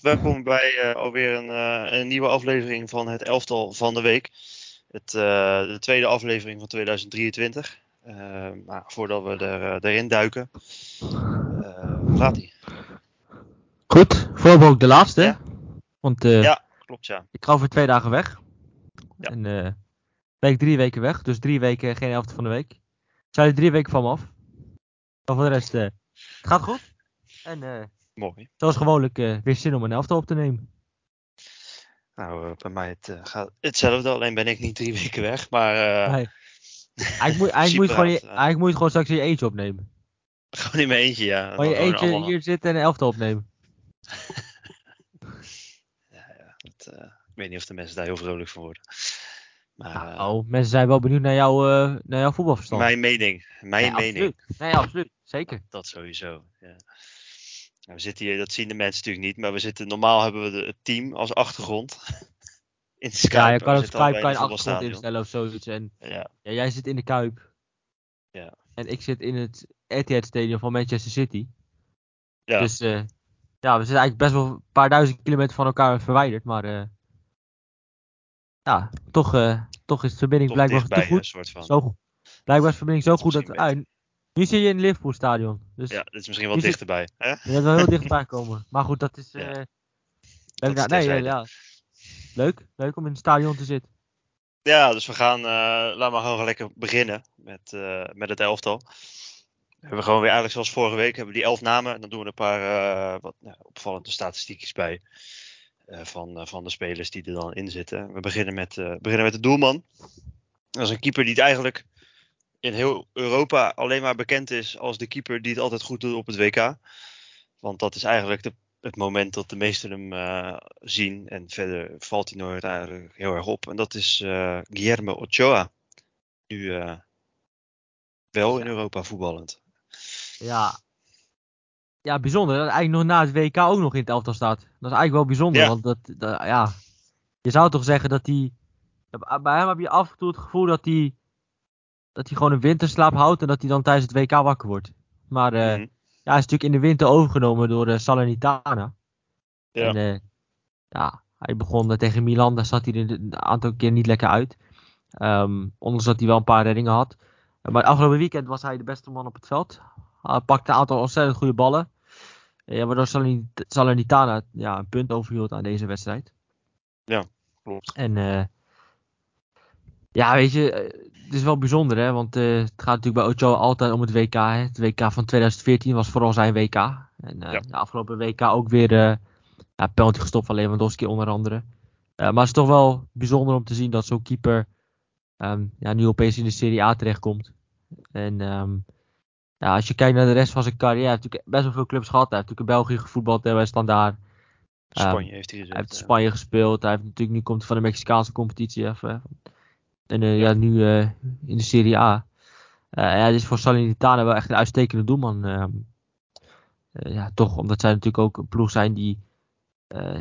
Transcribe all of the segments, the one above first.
Welkom bij uh, alweer een, uh, een, nieuwe aflevering van het elftal van de week. Het, uh, de tweede aflevering van 2023. maar voordat we er, erin duiken, hoe gaat ie? Goed, vooral ook de laatste. Ja. Want ja, klopt ja. Ik ga over twee dagen weg. Ja. En ben ik drie weken weg, dus drie weken geen elftal van de week. Zijn er drie weken van me af. Maar voor de rest, het gaat goed. En Mooi. Zoals gewoonlijk uh, weer zin om een elftal op te nemen. Nou, uh, bij mij het, uh, gaat hetzelfde, alleen ben ik niet drie weken weg. Maar. Nee. Eigenlijk, moet, eigenlijk, moet gewoon, eigenlijk moet je gewoon straks je eentje opnemen. Gewoon in mijn eentje, ja. Gewoon je eentje allemaal... hier zitten en een elftal opnemen. ja, ja. Ik weet niet of de mensen daar heel vrolijk van worden. Maar, nou, oh, mensen zijn wel benieuwd naar, jou, naar jouw voetbalverstand. Mijn mening. Mijn nee, mening. Absoluut. Nee, absoluut. Zeker. Dat sowieso. Ja. Nou, we zitten hier, dat zien de mensen natuurlijk niet, maar we zitten, normaal hebben we de, het team als achtergrond. in Skype. Ja, je kan op Skype kan je achtergrond instellen of zoiets. En, ja. ja. jij zit in de Kuip. Ja. En ik zit in het Etihad Stadium van Manchester City. Ja. Dus uh, ja, we zitten eigenlijk best wel een paar duizend kilometer van elkaar verwijderd, maar uh, ja, toch, uh, toch is de verbinding toch blijkbaar te goed. Soort van. Zo, blijkbaar is de verbinding zo goed dat, nu zit je in het Liverpool stadion. Dus ja, dit is misschien wel dichterbij. Hè? Je wel heel dichtbij komen. Maar goed, dat is... Uh, leuk, dat nee, nee, ja. leuk, leuk om in het stadion te zitten. Ja, dus we gaan, uh, laten we gewoon lekker beginnen met, uh, met het elftal. We hebben gewoon weer eigenlijk zoals vorige week, hebben we die elf namen. En dan doen we een paar wat, nou, opvallende statistiekjes bij. van, van de spelers die er dan in zitten. We beginnen met, beginnen met de doelman. Dat is een keeper die het eigenlijk in heel Europa alleen maar bekend is als de keeper die het altijd goed doet op het WK. Want dat is eigenlijk de, het moment dat de meesten hem uh, zien. En verder valt hij nooit eigenlijk heel erg op. En dat is uh, Guillermo Ochoa. Nu uh, wel in Europa voetballend. Ja. Ja, bijzonder. Dat eigenlijk nog na het WK ook nog in het elftal staat. Dat is eigenlijk wel bijzonder. Ja. Want dat, dat, ja. Je zou toch zeggen dat hij. Bij hem heb je af en toe het gevoel dat hij dat hij gewoon een winterslaap houdt en dat hij dan tijdens het WK wakker wordt. Maar uh, mm. ja, hij is natuurlijk in de winter overgenomen door uh, Salernitana. Ja. En uh, ja, hij begon tegen Milan, daar zat hij er een aantal keer niet lekker uit. Um, ondanks dat hij wel een paar reddingen had. Maar afgelopen weekend was hij de beste man op het veld. Hij pakte een aantal ontzettend goede ballen. Ja, waardoor Salernitana ja, een punt overhield aan deze wedstrijd. Ja, klopt. En ja, weet je, eh, het is wel bijzonder, hè? Want uh, het gaat natuurlijk bij Ocho altijd om het WK. Hè? Het WK van 2014 was vooral zijn WK. En uh, ja. de afgelopen WK ook weer uh, ja, penalty gestopt van Lewandowski onder andere. maar het is toch wel bijzonder om te zien dat zo'n keeper um, ja, nu opeens in de Serie A terechtkomt. En um, ja, als je kijkt naar de rest van zijn carrière, hij heeft natuurlijk best wel veel clubs gehad. Hij heeft natuurlijk in België gevoetbald bij Standaard. Spanje heeft hij gezet. Hij heeft Spanje gespeeld. Hij heeft natuurlijk, nu komt hij van de Mexicaanse competitie even. En uh, ja, nu uh, in de Serie A. Uh, ja, dit is voor Salernitana wel echt een uitstekende doelman. Ehm, ja, toch, omdat zij natuurlijk ook een ploeg zijn die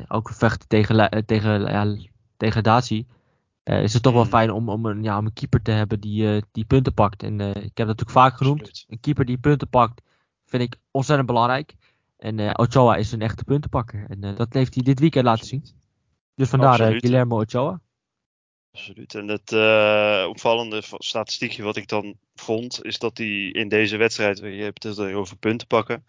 ook vechten tegen, tegen ja, degradatie. is het toch wel mm. fijn om, om, een, ja, om een keeper te hebben die, die punten pakt. En ik heb dat natuurlijk vaak genoemd. Een keeper die punten pakt, vind ik ontzettend belangrijk. En Ochoa is een echte puntenpakker. En dat heeft hij dit weekend laten zien. Dus vandaar Guillermo Ochoa. Absoluut. En het uh, opvallende statistiekje wat ik dan vond, is dat hij in deze wedstrijd, je hebt het over punten pakken,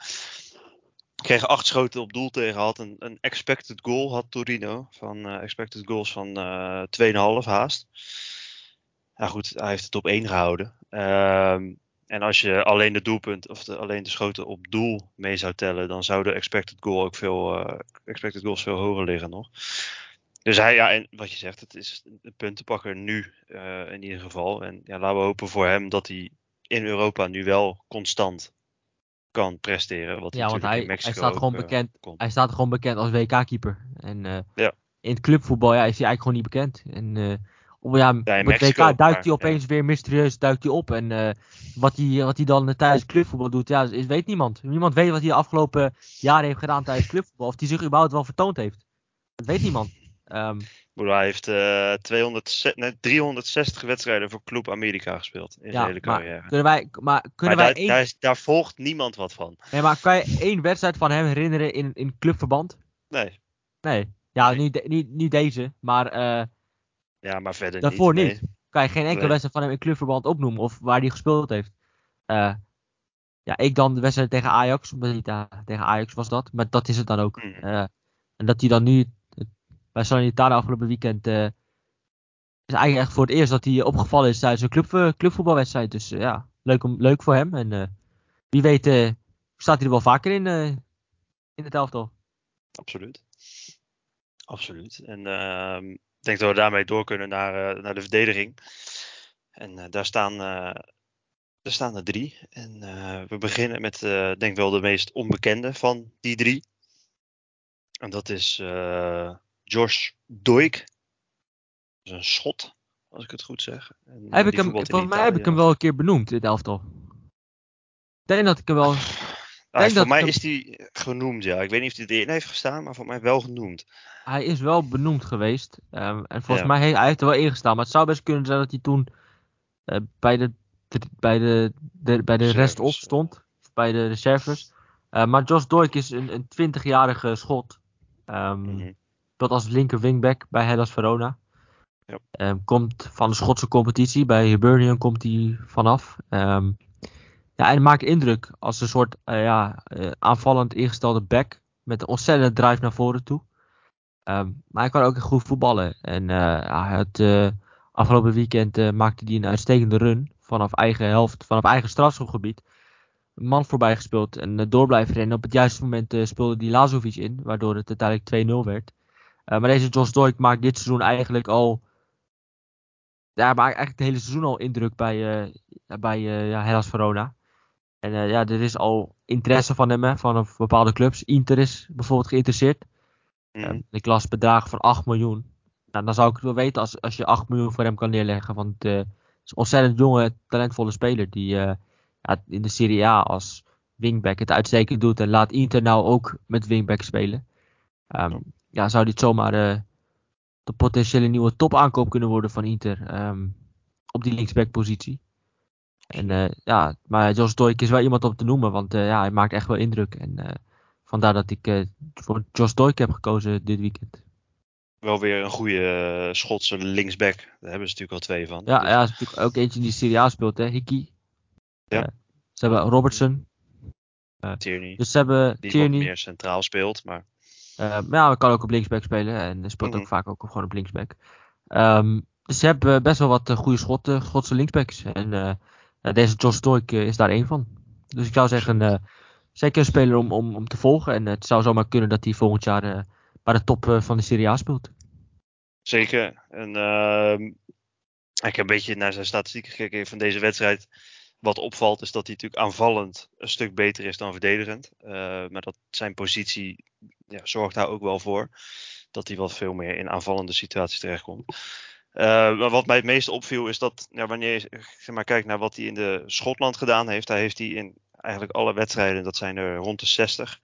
kreeg acht schoten op doel tegen, had een, een expected goal, had Torino, van uh, expected goals van uh, eh, 2,5 haast. Nou goed, hij heeft het op één gehouden. Um, en als je alleen de doelpunt, of alleen de schoten op doel mee zou tellen, dan zou de expected goal ook veel, expected goals veel hoger liggen nog. Dus hij, ja, en wat je zegt, het is een puntenpakker nu uh, in ieder geval. En ja, laten we hopen voor hem dat hij in Europa nu wel constant kan presteren. Wat ja, want hij, hij, staat gewoon uh, bekend, hij staat gewoon bekend als WK-keeper. En uh, ja. in het clubvoetbal ja, is hij eigenlijk gewoon niet bekend. En op, ja, ja, het WK duikt hij opeens weer mysterieus duikt hij op. En wat, hij, wat hij dan tijdens clubvoetbal doet, ja, is, weet niemand. Niemand weet wat hij de afgelopen jaren heeft gedaan tijdens clubvoetbal. Of hij zich überhaupt wel vertoond heeft. Dat weet niemand. Um, hij heeft uh, 200, nee, 360 wedstrijden voor Club Amerika gespeeld in zijn hele carrière. Maar kunnen wij, maar kunnen maar wij daar, één... daar, daar, volgt niemand wat van. Nee, maar kan je één wedstrijd van hem herinneren in, in clubverband? Nee. Nee. Ja. Niet, niet, niet deze, maar eh, Ja, maar verder daarvoor niet. niet. Kan je geen enkele Nee. wedstrijd van hem in clubverband opnoemen of waar hij gespeeld heeft. Eh, ja, ik dan de wedstrijd tegen Ajax, omdat hij tegen Ajax was dat, maar dat is het dan ook. Eh, en dat hij dan nu eh, bij Salernitana afgelopen weekend eh, is eigenlijk echt voor het eerst dat hij opgevallen is tijdens een club, eh, clubvoetbalwedstrijd. Dus eh, ja, leuk, om, leuk voor hem. En wie weet staat hij er wel vaker in, in het elftal. Absoluut. Absoluut. En ehm, ik denk dat we daarmee door kunnen naar, naar de verdediging. En daar, staan, daar staan er drie. En we beginnen met, eh, denk wel, de meest onbekende van die drie. En dat is Josh Doik. Dat is een schot, als ik het goed zeg. En, eh, Heb ik hem, volgens mij heb ik hem wel een keer benoemd in het elftal. Ik denk dat ik hem wel... Ah, denk voor mij hem- is die genoemd, ja. Ik weet niet of hij erin heeft gestaan, maar voor mij wel genoemd. Hij is wel benoemd geweest. ehm, en volgens Ja. mij heeft hij heeft er wel ingestaan. Maar het zou best kunnen zijn dat hij toen eh, bij de, de- bij de, de, bij de rest op stond. Bij de reserves. Eh, maar Josh Doik is een, een 20-jarige schot. Ehm Mhm. Dat als linker wingback bij Hellas Verona. Ja. Ehm, komt van de Schotse competitie. Bij Hibernian komt hij vanaf. Ehm, ja, en maakt indruk als een soort eh, ja, eh, aanvallend ingestelde back. Met een ontzettende drive naar voren toe. Ehm, maar hij kan ook goed voetballen. En eh, ja, het, afgelopen weekend maakte hij een uitstekende run. Vanaf eigen helft, vanaf eigen strafschopgebied. Een man voorbij gespeeld en door blijven rennen. Op het juiste moment speelde die Lazovic in. Waardoor het uiteindelijk 2-0 werd. Eh, maar deze Josh Doik maakt dit seizoen eigenlijk al. Ja, maakt eigenlijk het hele seizoen al indruk bij, eh bij eh, ja, Hellas Verona. En ja, er is al interesse van hem, hè, van bepaalde clubs. Inter is bijvoorbeeld geïnteresseerd. Um, ik las bedragen van 8 miljoen. Nou, dan zou ik het wel weten als, als je 8 miljoen voor hem kan neerleggen. Want het is een ontzettend jonge, talentvolle speler. Die ja, in de Serie A als wingback het uitstekend doet. En laat Inter nou ook met wingback spelen. Ehm, Ja. zou dit zomaar eh, de potentiële nieuwe topaankoop kunnen worden van Inter. ehm, op die linksback positie. En eh, ja, maar Jos Doik is wel iemand om te noemen. Want eh, ja, hij maakt echt wel indruk. En vandaar dat ik voor Jos Doik heb gekozen dit weekend. Wel weer een goede Schotse linksback. Daar hebben ze natuurlijk al twee van. Ja, Dus- ja, is natuurlijk ook eentje die Serie A speelt, hè, Hickey. Ja. Ze hebben Robertson. Tierney. Dus ze hebben die Tierney. meer centraal speelt. Maar maar ja, hij kan ook op linksback spelen. En speelt Mhm. ook vaak ook gewoon op linksback. Ehm, dus ze hebben best wel wat eh, goede Schotten, Schotse linksbacks. En eh, deze Josh Stoik is daar één van. Dus ik zou zeggen, eh, zeker een speler om, om, om te volgen. En het zou zomaar kunnen dat hij volgend jaar eh, bij de top eh, van de Serie A speelt. zeker. En ehm, ik heb een beetje naar zijn statistieken gekeken van deze wedstrijd. Wat opvalt is dat hij natuurlijk aanvallend een stuk beter is dan verdedigend. Eh, maar dat zijn positie ja, zorgt daar ook wel voor. Dat hij wat veel meer in aanvallende situaties terechtkomt. Eh, maar wat mij het meeste opviel is dat ja, wanneer je zeg maar, kijkt naar wat hij in de Schotland gedaan heeft. Daar heeft hij in eigenlijk alle wedstrijden, dat zijn er rond de 60.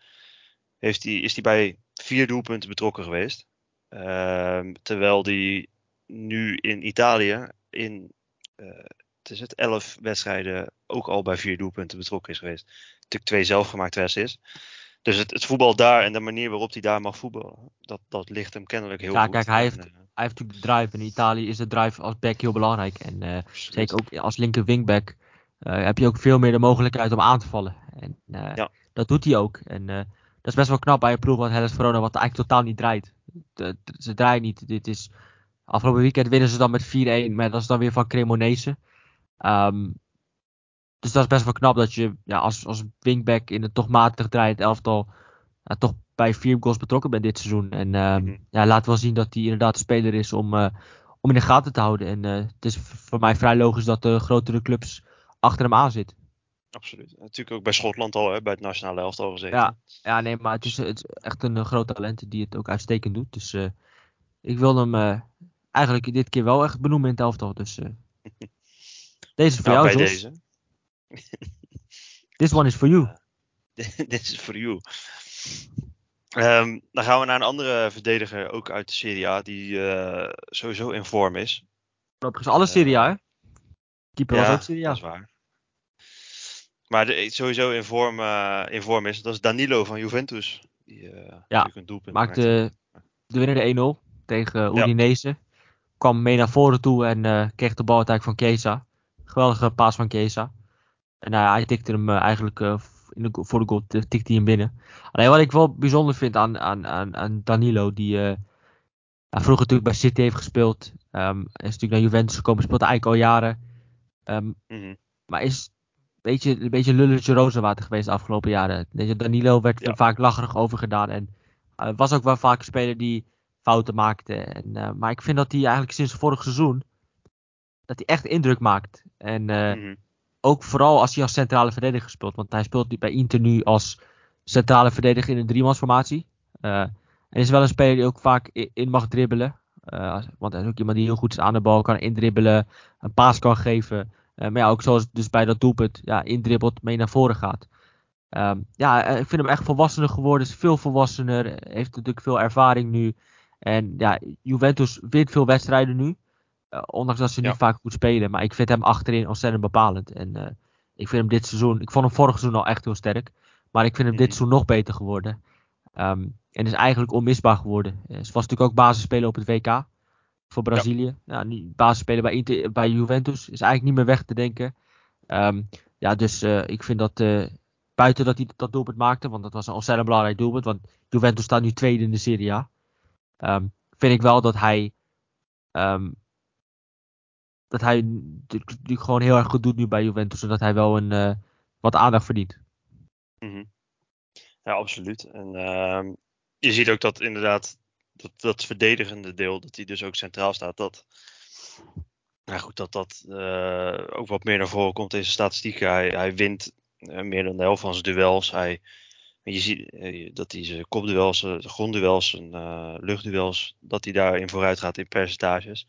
Heeft hij, is hij bij vier doelpunten betrokken geweest. Ehm, terwijl hij nu in Italië in eh, het is het, elf wedstrijden ook al bij vier doelpunten betrokken is geweest. Natuurlijk twee zelfgemaakte assists. Dus het, het voetbal daar en de manier waarop hij daar mag voetballen, dat, dat ligt hem kennelijk heel Ja, goed. kijk, hij En, heeft- eh, Hij heeft natuurlijk de drive. In Italië is de drive als back heel belangrijk. En eh. Zeker ook als linker wingback eh, heb je ook veel meer de mogelijkheid om aan te vallen. En Ja. dat doet hij ook. En dat is best wel knap bij een ploeg als Hellas Verona, wat eigenlijk totaal niet draait. De- de- ze draaien niet. Dit is, afgelopen weekend winnen ze dan met 4-1, maar dat is dan weer van Cremonese. Ehm, dus dat is best wel knap dat je ja, als, als wingback in een toch matig draaiend elftal toch bij vier goals betrokken bent dit seizoen. En ehm, Mhm. ja, laat wel zien dat hij inderdaad een speler is om, eh, om in de gaten te houden. En eh, het is voor mij vrij logisch dat de grotere clubs achter hem aan zitten. Absoluut. Natuurlijk ook bij Schotland al, hè, bij het nationale elftal gezeten. Ja, ja, nee, maar het is, het is echt een eh, groot talent die het ook uitstekend doet. Dus eh, ik wil hem eh, eigenlijk dit keer wel echt benoemen in het elftal. Dus eh, deze is voor Nou, jou, bij Jos. deze. This one is for you. Dit is voor you. Ehm, dan gaan we naar een andere verdediger, ook uit de Serie A, die eh, sowieso in vorm is. Overigens alle Serie A, hè? Keeper was ook Serie A. dat is waar. Maar de, sowieso in vorm, eh, in vorm is, dat is Danilo van Juventus. Die, ja, een doelpunt maakte de winnende 1-0 tegen Udinese. Ja. Kwam mee naar voren toe en kreeg de bal uiteindelijk van Kesa. Geweldige paas van Kesa. En hij tikte hem eigenlijk in de, voor de goal, tikte hij hem binnen. Alleen wat ik wel bijzonder vind aan, aan, aan, aan Danilo, die vroeger natuurlijk bij City heeft gespeeld. Um, is natuurlijk naar Juventus gekomen, speelt eigenlijk al jaren. Um, Maar is een beetje, een beetje lulletje rozenwater geweest de afgelopen jaren. Deze Danilo werd ja. vaak lacherig overgedaan. En uh, was ook wel vaak een speler die fouten maakte. En, uh, maar ik vind dat hij eigenlijk sinds vorig seizoen. Dat hij echt indruk maakt. En mm -hmm. ook vooral als hij als centrale verdediger speelt. Want hij speelt bij Inter nu als centrale verdediger in een driemansformatie. En is wel een speler die ook vaak in mag dribbelen. Uh, want hij is ook iemand die heel goed is aan de bal, kan indribbelen, een paas kan geven. Uh, maar ja, ook zoals dus bij dat doelpunt, ja, indribbelt, mee naar voren gaat. Um, ja, ik vind hem echt volwassener geworden, is veel volwassener, heeft natuurlijk veel ervaring nu. En ja, Juventus wint veel wedstrijden nu. Uh, ondanks dat ze niet vaak goed spelen. Maar ik vind hem achterin ontzettend bepalend. En ik vind hem dit seizoen, ik vond hem vorig seizoen al echt heel sterk. Maar ik vind hem dit mhm. seizoen nog beter geworden. Um, en is eigenlijk onmisbaar geworden. Ze was natuurlijk ook basisspeler op het WK voor Brazilië. Ja. Nou, basisspeler bij, Inter, bij Juventus is eigenlijk niet meer weg te denken. Um, ja, dus uh, ik vind dat uh, buiten dat hij dat doelpunt maakte, want dat was een ontzettend belangrijk doelpunt, want Juventus staat nu tweede in de Serie A. Um, vind ik wel dat hij um, dat hij natuurlijk gewoon heel erg goed doet nu bij Juventus en dat hij wel een uh, wat aandacht verdient. -hmm. Ja, absoluut. En je ziet ook dat inderdaad dat, dat verdedigende deel, dat hij dus ook centraal staat, dat, nou goed, dat dat uh, ook wat meer naar voren komt in zijn statistieken. Hij, hij wint uh, meer dan de helft van zijn duels. Hij, je ziet dat hij zijn kopduels, zijn grondduels, zijn luchtduels, dat hij daarin vooruit gaat in percentages.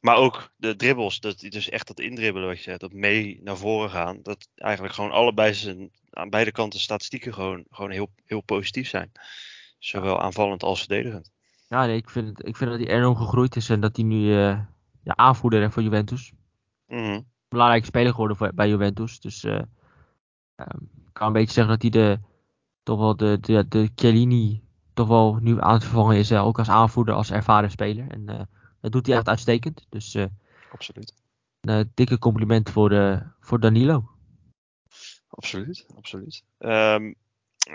Maar ook de dribbles, dat dus echt dat indribbelen wat je zegt, dat mee naar voren gaan. Dat eigenlijk gewoon allebei zijn, aan beide kanten statistieken gewoon, gewoon heel, heel positief zijn. Zowel aanvallend als verdedigend. Ja, nee, ik, vind ik vind dat hij enorm gegroeid is en dat hij nu uh, ja, aanvoerder is voor Juventus. Mm -hmm. Belangrijke speler geworden voor, bij Juventus. Dus uh, um, ik kan een beetje zeggen dat hij de, toch wel de, de, de Chiellini toch wel nu aan het vervangen is. Uh, ook als aanvoerder, als ervaren speler. En dat doet hij echt uitstekend. Dus absoluut. een dikke compliment voor, voor Danilo. Absoluut, absoluut. Um,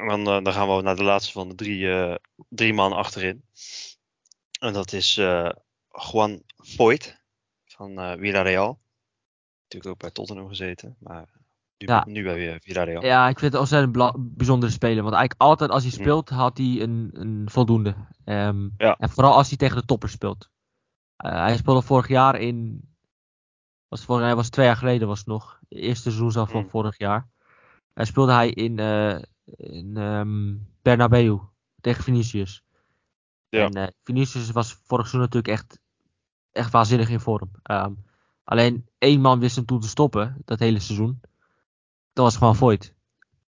dan, dan, gaan we naar de laatste van de drie, drie man achterin. En dat is Juan Voigt van Villarreal. Natuurlijk ook bij Tottenham gezeten, maar nu, ja. nu bij Villarreal. Ja, ik vind het ontzettend bijzondere speler. Want eigenlijk altijd als hij hm. speelt, had hij een, een voldoende. Um, ja. En vooral als hij tegen de toppers speelt. Hij speelde vorig jaar in. Was vorig jaar was twee jaar geleden was het nog. Het eerste seizoen van hm. vorig jaar. Hij speelde hij in in um, Bernabeu tegen Vinicius. Ja. En uh, Vinicius was vorig seizoen natuurlijk echt, echt waanzinnig in vorm. Um, alleen één man wist hem toen te stoppen, dat hele seizoen. Dat was gewoon Voigt.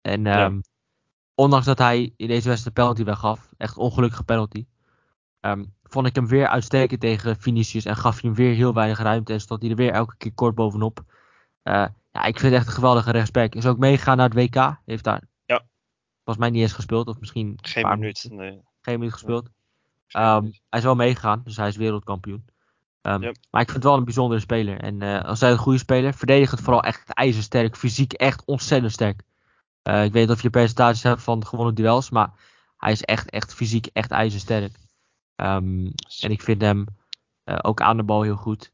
En um, ja. ondanks dat hij in deze wedstrijd de penalty weggaf, echt ongelukkige penalty, um, vond ik hem weer uitstekend tegen Vinicius en gaf hij hem weer heel weinig ruimte en stond hij er weer elke keer kort bovenop. Uh, ja, ik vind het echt een geweldige rechtsback. Is ook meegegaan naar het WK. Heeft daar volgens mij niet eens gespeeld. Of misschien geen minuut. Nee. Geen minuut gespeeld. Um, hij is wel meegegaan, dus hij is wereldkampioen. Um, yep. Maar ik vind het wel een bijzondere speler. En uh, als hij een goede speler, verdedigend vooral echt ijzersterk. Fysiek echt ontzettend sterk. Uh, ik weet niet of je percentages hebt van gewonnen duels, maar hij is echt, echt fysiek echt ijzersterk. Um, en ik vind hem uh, ook aan de bal heel goed.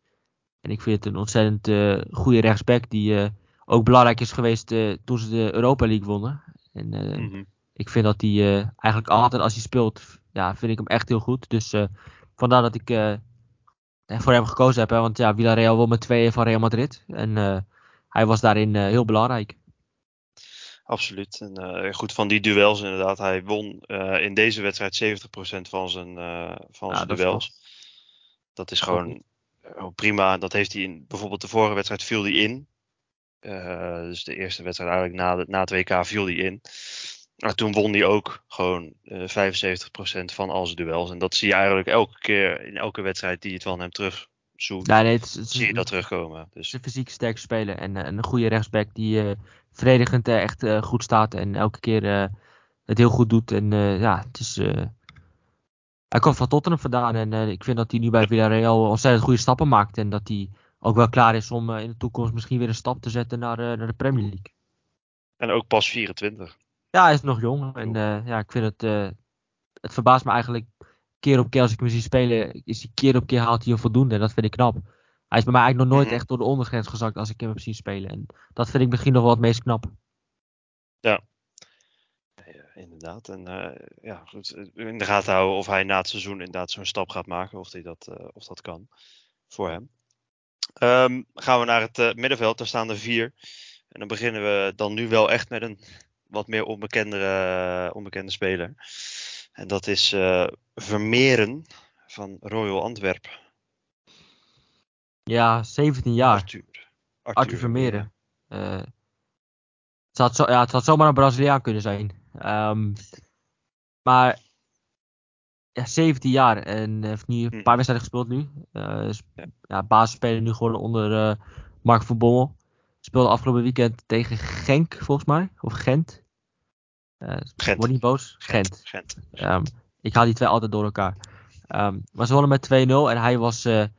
En ik vind het een ontzettend goede rechtsback die ook belangrijk is geweest toen ze de Europa League wonnen. En mm -hmm. ik vind dat hij eigenlijk altijd als hij speelt, ja, vind ik hem echt heel goed. Dus vandaar dat ik voor hem gekozen heb. Hè, want ja, Villarreal won met 2 van Real Madrid. En hij was daarin heel belangrijk. Absoluut. En goed, van die duels inderdaad. Hij won in deze wedstrijd 70% van zijn, van ja, zijn dat duels. Is dat is gewoon oh, prima. Dat heeft hij in bijvoorbeeld de vorige wedstrijd viel hij in. Dus de eerste wedstrijd eigenlijk na, de, na het WK viel hij in. Maar toen won hij ook gewoon uh, 75% van al zijn duels. En dat zie je eigenlijk elke keer in elke wedstrijd die het van hem terug Ja, nee, het, het, zie je dat terugkomen. Dus. een fysiek sterk speler en uh, een goede rechtsback die uh, verdedigend echt goed staat. En elke keer het heel goed doet. En ja, het is... hij komt van Tottenham vandaan en ik vind dat hij nu bij Villarreal ontzettend goede stappen maakt. En dat hij ook wel klaar is om in de toekomst misschien weer een stap te zetten naar, naar de Premier League. En ook pas 24. Ja, hij is nog jong. En ja, ik vind het... het verbaast me eigenlijk keer op keer als ik hem zie spelen, is hij keer op keer haalt hij een voldoende. En dat vind ik knap. Hij is bij mij eigenlijk nog nooit mhm. echt door de ondergrens gezakt als ik hem heb zien spelen. En dat vind ik misschien nog wel het meest knap. Ja, inderdaad. En uh, ja, goed, in de gaten houden of hij na het seizoen inderdaad zo'n stap gaat maken. Of, hij dat, uh, of dat kan voor hem. Um, gaan we naar het uh, middenveld. Daar staan er vier. En dan beginnen we dan nu wel echt met een wat meer onbekende, onbekende speler. En dat is uh, Vermeeren van Royal Antwerp. Ja, 17 jaar. Arthur, Arthur, Arthur Vermeeren. Uh, het, had zo, ja, het had zomaar een Braziliaan kunnen zijn. Um, maar ja, 17 jaar en heeft nu een hm. paar wedstrijden gespeeld nu. Uh, ja. basisspeler nu gewoon onder uh, Mark van Bommel. Speelde afgelopen weekend tegen Genk volgens mij. Of Gent. Gent. Word niet boos? Gent. Gent. Um, ik haal die twee altijd door elkaar. Um, maar ze wonnen met 2-0 en hij was uh, ja,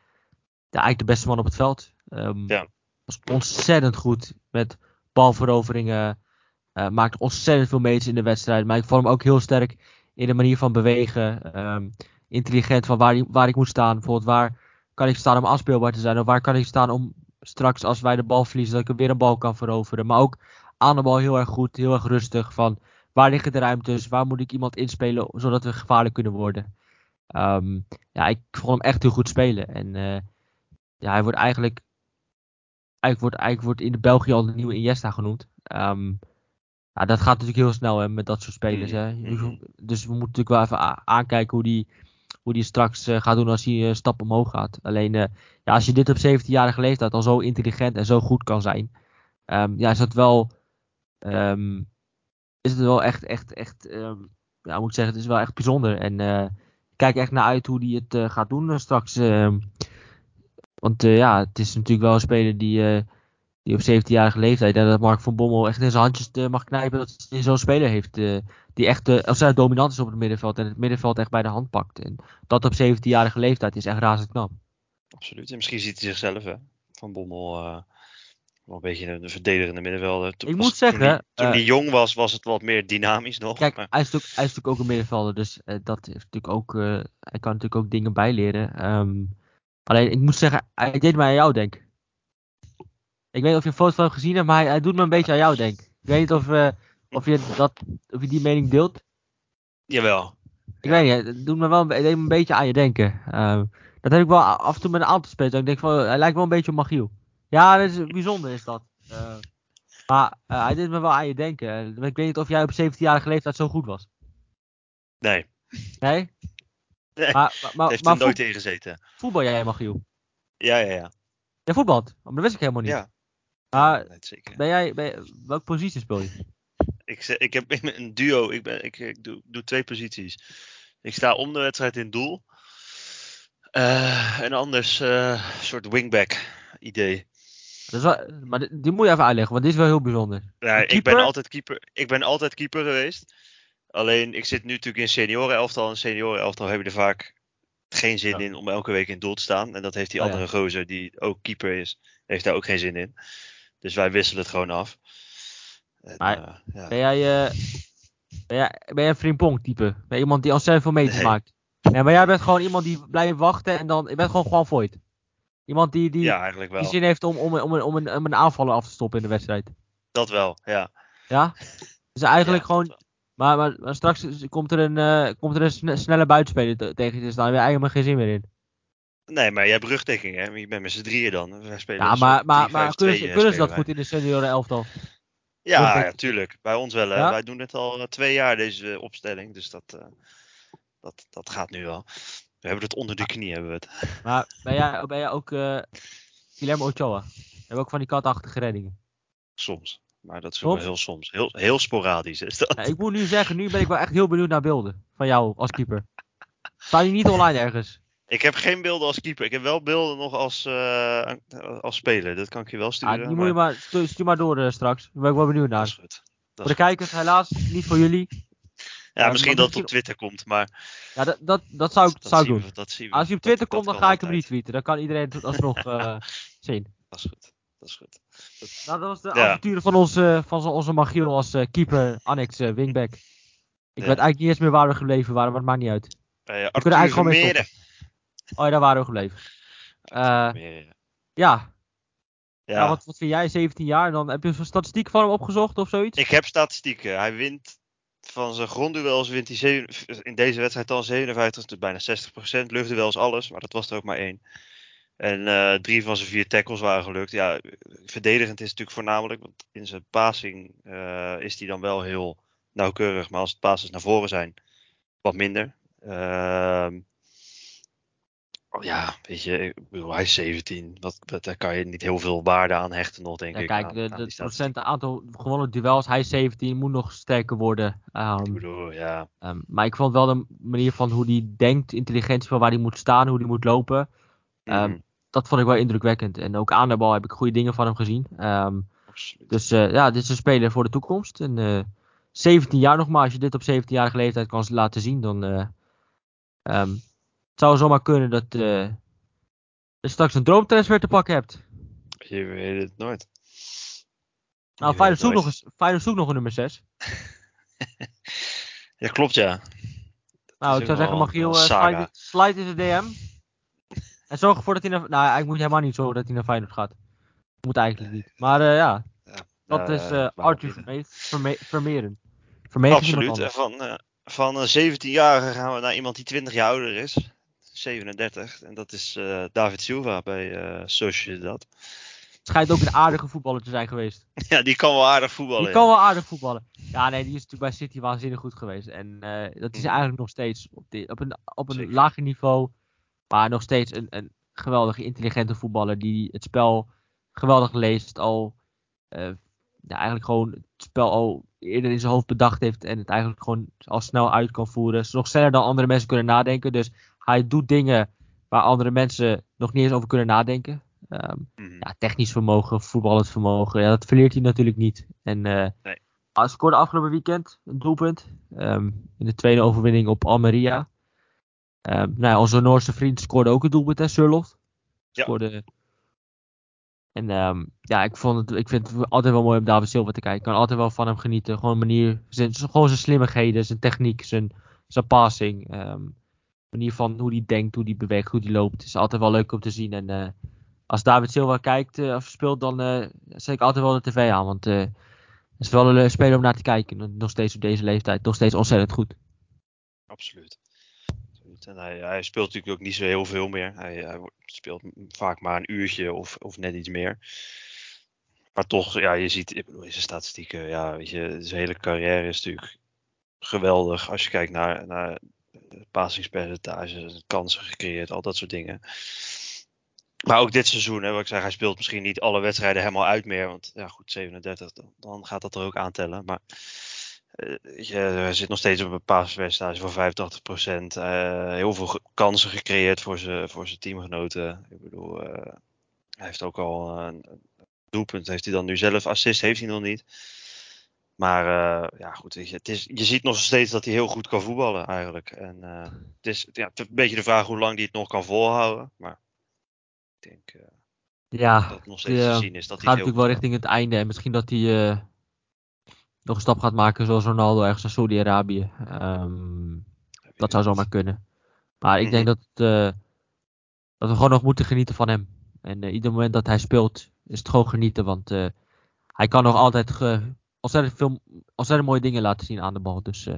eigenlijk de beste man op het veld. Um, ja. Was ontzettend goed met balveroveringen. Uh, maakte ontzettend veel meters in de wedstrijd. Maar ik vond hem ook heel sterk in de manier van bewegen. Um, intelligent van waar, waar ik moet staan. Bijvoorbeeld waar kan ik staan om afspeelbaar te zijn. Of waar kan ik staan om straks als wij de bal verliezen dat ik weer een bal kan veroveren. Maar ook aan de bal heel erg goed. Heel erg rustig van Waar liggen de ruimtes? Waar moet ik iemand inspelen zodat we gevaarlijk kunnen worden? Um, ja, ik vond hem echt heel goed spelen. En uh, ja, hij wordt eigenlijk, eigenlijk, wordt, eigenlijk wordt in de België al de nieuwe Iniesta genoemd. Um, ja, dat gaat natuurlijk heel snel hè, met dat soort spelers. Hè. Mm-hmm. Dus we moeten natuurlijk wel even aankijken hoe die, hoe die straks uh, gaat doen als hij een uh, stap omhoog gaat. Alleen ja, als je dit op 17-jarige leeftijd al zo intelligent en zo goed kan zijn, um, ja, is dat wel um, is het wel echt, echt, echt, um, ja, moet ik zeggen, het is wel echt bijzonder. En uh, ik kijk echt naar uit hoe hij het uh, gaat doen uh, straks. Ehm. want ja, het is natuurlijk wel een speler die, die op 17-jarige leeftijd, dat Mark van Bommel echt in zijn handjes mag knijpen dat hij zo'n speler heeft. die echt ontzettend dominant is op het middenveld en het middenveld echt bij de hand pakt. En dat op 17-jarige leeftijd is echt razend knap. Absoluut. En misschien ziet hij zichzelf, hè, van Bommel een beetje een verdedigende middenvelder. ik moet zeggen. Toen hij, uh, jong was, was het wat meer dynamisch nog. Kijk, hij, is natuurlijk, hij is natuurlijk ook een middenvelder. Dus uh, dat is natuurlijk ook. Uh, hij kan natuurlijk ook dingen bijleren. Um, alleen, ik moet zeggen, hij deed mij aan jou denken. Ik weet niet of je een foto van hem gezien hebt, maar hij, hij doet me een beetje aan jou denken. Ik weet niet of, of, je, dat, of je die mening deelt. Jawel. Ik weet niet, het doet me wel een, een beetje aan je denken. Um, dat heb ik wel af en toe met een aantal spelers. Ik denk van, hij lijkt wel een beetje op Magiel. Ja, dat is, bijzonder is dat. Uh, maar uh, hij deed me wel aan je denken. Ik weet niet of jij op 17-jarige leeftijd zo goed was. Nee. Nee? Nee, maar, maar, heeft er nooit tegen gezeten. Voetbal jij, Magiel? Ja, ja, ja. Jij voetbalt? Maar dat wist ik helemaal niet. Ja. Maar, nee, zeker. Ben jij, ben, welke positie speel je? Ik, ik heb een duo, ik, ben, ik, ik doe, doe, twee posities. Ik sta om de wedstrijd in doel. Uh, en anders een soort wingback idee. Dat is wel, maar die, moet je even uitleggen, want dit is wel heel bijzonder. Ja, ik ben altijd keeper. Ik ben altijd keeper geweest. Alleen ik zit nu natuurlijk in senioren elftal. En senioren elftal heb je er vaak geen zin in om elke week in doel te staan. En dat heeft die oh, andere gozer die ook keeper is, heeft daar ook geen zin in. Dus wij wisselen het gewoon af. En, maar, uh, ja. Ben jij, uh, ben jij, ben jij een frimpong type? Ben je iemand die al zelf veel meters nee. maakt? Nee, maar jij bent gewoon iemand die blijft wachten en dan, je bent gewoon gewoon void. Iemand die, die, ja, eigenlijk wel. die zin heeft om, om, om, om, een, om een aanvaller af te stoppen in de wedstrijd. Dat wel, ja. Ja? Dus eigenlijk gewoon. Maar, maar, maar, straks komt er een, uh, komt er een snelle buitenspeler tegen je te staan. Daar heb je eigenlijk geen zin meer in. Nee, maar jij hebt rugdekking, hè? Je bent met z'n drieën dan. Wij spelen ja, maar, maar, maar kunnen, ze, kunnen ze dat goed in de senioren elftal? Ja, ja, tuurlijk. Bij ons wel. Ja? Wij doen het al twee jaar, deze opstelling. Dus dat, uh, dat, dat gaat nu wel. We hebben het onder de knie, hebben we het. Maar ben jij, ben jij ook uh, Guillermo Ochoa? Hebben we ook van die katachtige reddingen? Soms. Maar dat is wel heel soms. Heel, heel sporadisch is dat. Ja, ik moet nu zeggen, nu ben ik wel echt heel benieuwd naar beelden van jou als keeper. Staan die niet online ergens? Ik heb geen beelden als keeper. Ik heb wel beelden nog als, uh, als speler. Dat kan ik je wel sturen. Ja, die moet je maar, stuur, maar door uh, straks. Daar ben ik wel benieuwd naar. Dat is goed. Dat voor de kijkers, helaas, niet voor jullie. Ja, misschien dat het op Twitter komt, maar... Ja, dat, dat, dat zou ik, dat zou doen. we, dat zien we. Als hij op Twitter dat komt, dan ga ik hem altijd. retweeten. Dan kan iedereen het alsnog eh zien. Dat is goed. Dat is goed. Nou, dat was de Ja. avonturen van onze, van onze Magiel als eh, keeper, annex eh, wingback. Ik Ja. weet eigenlijk niet eens meer waar we gebleven waren, maar het maakt niet uit. Bij We kunnen eigenlijk gewoon mee Vermeeren. Oh ja, daar waren we gebleven. Ja, Ja, wat, wat vind jij, 17 jaar? Dan heb je een statistiek van hem opgezocht of zoiets? ik heb statistieken. Hij wint van zijn grondduels wint hij zeven- in deze wedstrijd dan 57, dus bijna 60%. Luchtduels alles, maar dat was er ook maar één. En eh, drie van zijn vier tackles waren gelukt. Ja, verdedigend is het natuurlijk voornamelijk, want in zijn passing eh, is hij dan wel heel nauwkeurig. Maar als het passes naar voren zijn, wat minder. Oh ja, weet je, ik bedoel, hij is 17. Wat, wat, daar kan je niet heel veel waarde aan hechten nog, denk Ja, ik. kijk, aan- de, aan aantal gewonnen duels, hij is 17, moet nog sterker worden. Ehm, Ik bedoel, ja. ehm, maar ik vond wel de manier van hoe hij denkt, intelligentie van waar hij moet staan, hoe hij moet lopen. Ehm, Mhm, Dat vond ik wel indrukwekkend. En ook aan de bal heb ik goede dingen van hem gezien. Dus eh, ja, dit is een speler voor de toekomst. En eh 17 jaar nog maar, als je dit op 17-jarige leeftijd kan laten zien, dan eh, zou zomaar kunnen dat eh, je straks een droomtransfer te pakken hebt. Je weet het nooit. Nou, Feyenoord zoekt, nog eens, Feyenoord zoekt nog een nummer 6. Ja, klopt ja. Nou, ik zou zeggen, Magiel, eh, slide, slide in de DM. En zorg ervoor dat hij naar... Nou, eigenlijk moet helemaal niet zorgen dat hij naar Feyenoord gaat. Moet eigenlijk niet. Maar eh, ja, Ja, dat is waarom Arthur? Verme Vermeeren. Absoluut. Van, van een 17-jarige gaan we naar iemand die 20 jaar ouder is. 37. En dat is eh, David Silva bij eh Sociedad. Schijnt ook een aardige voetballer te zijn geweest. Ja, die kan wel aardig voetballen. Die ja. kan wel aardig voetballen. Ja, nee, die is natuurlijk bij City waanzinnig goed geweest. En eh, dat is Mhm. eigenlijk nog steeds op, di- op een, op een Zeker. lager niveau. Maar nog steeds een, een geweldige, intelligente voetballer. Die het spel geweldig leest. Al ja, eigenlijk gewoon het spel al eerder in zijn hoofd bedacht heeft. En het eigenlijk gewoon al snel uit kan voeren. Is nog sneller dan andere mensen kunnen nadenken. Dus hij doet dingen waar andere mensen nog niet eens over kunnen nadenken. Ehm, Mhm. ja, technisch vermogen, voetballend vermogen, ja, dat verleert hij natuurlijk niet. En eh Nee. hij scoorde afgelopen weekend een doelpunt. ehm, in de tweede overwinning op Almeria. Ehm, nou ja, onze Noorse vriend scoorde ook een doelpunt, hè, Surlof. Ja. Scoorde... En ja, ik, vond het, ik vind het altijd wel mooi om David Silva te kijken. Ik kan altijd wel van hem genieten. Gewoon manier, zijn, gewoon zijn slimmigheden, zijn techniek, zijn, zijn passing. Manier van hoe hij denkt, hoe hij beweegt, hoe hij loopt. Is altijd wel leuk om te zien. En eh, als David Silva kijkt eh, of speelt, dan eh, zet ik altijd wel de tv aan. Want het is wel een speler om naar te kijken. Nog steeds op deze leeftijd. Nog steeds ontzettend goed. Absoluut. En hij, hij speelt natuurlijk ook niet zo heel veel meer. Hij, hij speelt vaak maar een uurtje of, of net iets meer. Maar toch, ja, je ziet ik bedoel, zijn statistieken, ja, weet je, zijn hele carrière is natuurlijk geweldig. Als je kijkt naar, naar passingspercentages, kansen gecreëerd, al dat soort dingen. Maar ook dit seizoen, hè, wat ik zeg, hij speelt misschien niet alle wedstrijden helemaal uit meer. Want ja, goed, 37, dan, gaat dat er ook aantellen. Maar eh, hij zit nog steeds op een passingpercentage van 85%. eh heel veel kansen gecreëerd voor zijn voor teamgenoten. Ik bedoel, eh, hij heeft ook al een doelpunt. Heeft hij dan nu zelf? Assist heeft hij nog niet. Maar eh, ja, goed. Weet je, het is, je ziet nog steeds dat hij heel goed kan voetballen eigenlijk. En eh, het is ja, het is een beetje de vraag hoe lang hij het nog kan volhouden. Maar ik denk eh, Ja, dat het nog steeds te zien is dat het hij gaat natuurlijk wel richting het einde. En misschien dat hij nog een stap gaat maken zoals Ronaldo ergens naar Saudi-Arabië. Ehm, dat zou zomaar kunnen. Maar ik denk Mhm. dat, dat we gewoon nog moeten genieten van hem. En ieder moment dat hij speelt, is het gewoon genieten. Want hij kan nog altijd ge- ontzettend, veel, ontzettend mooie dingen laten zien aan de bal. Dus eh,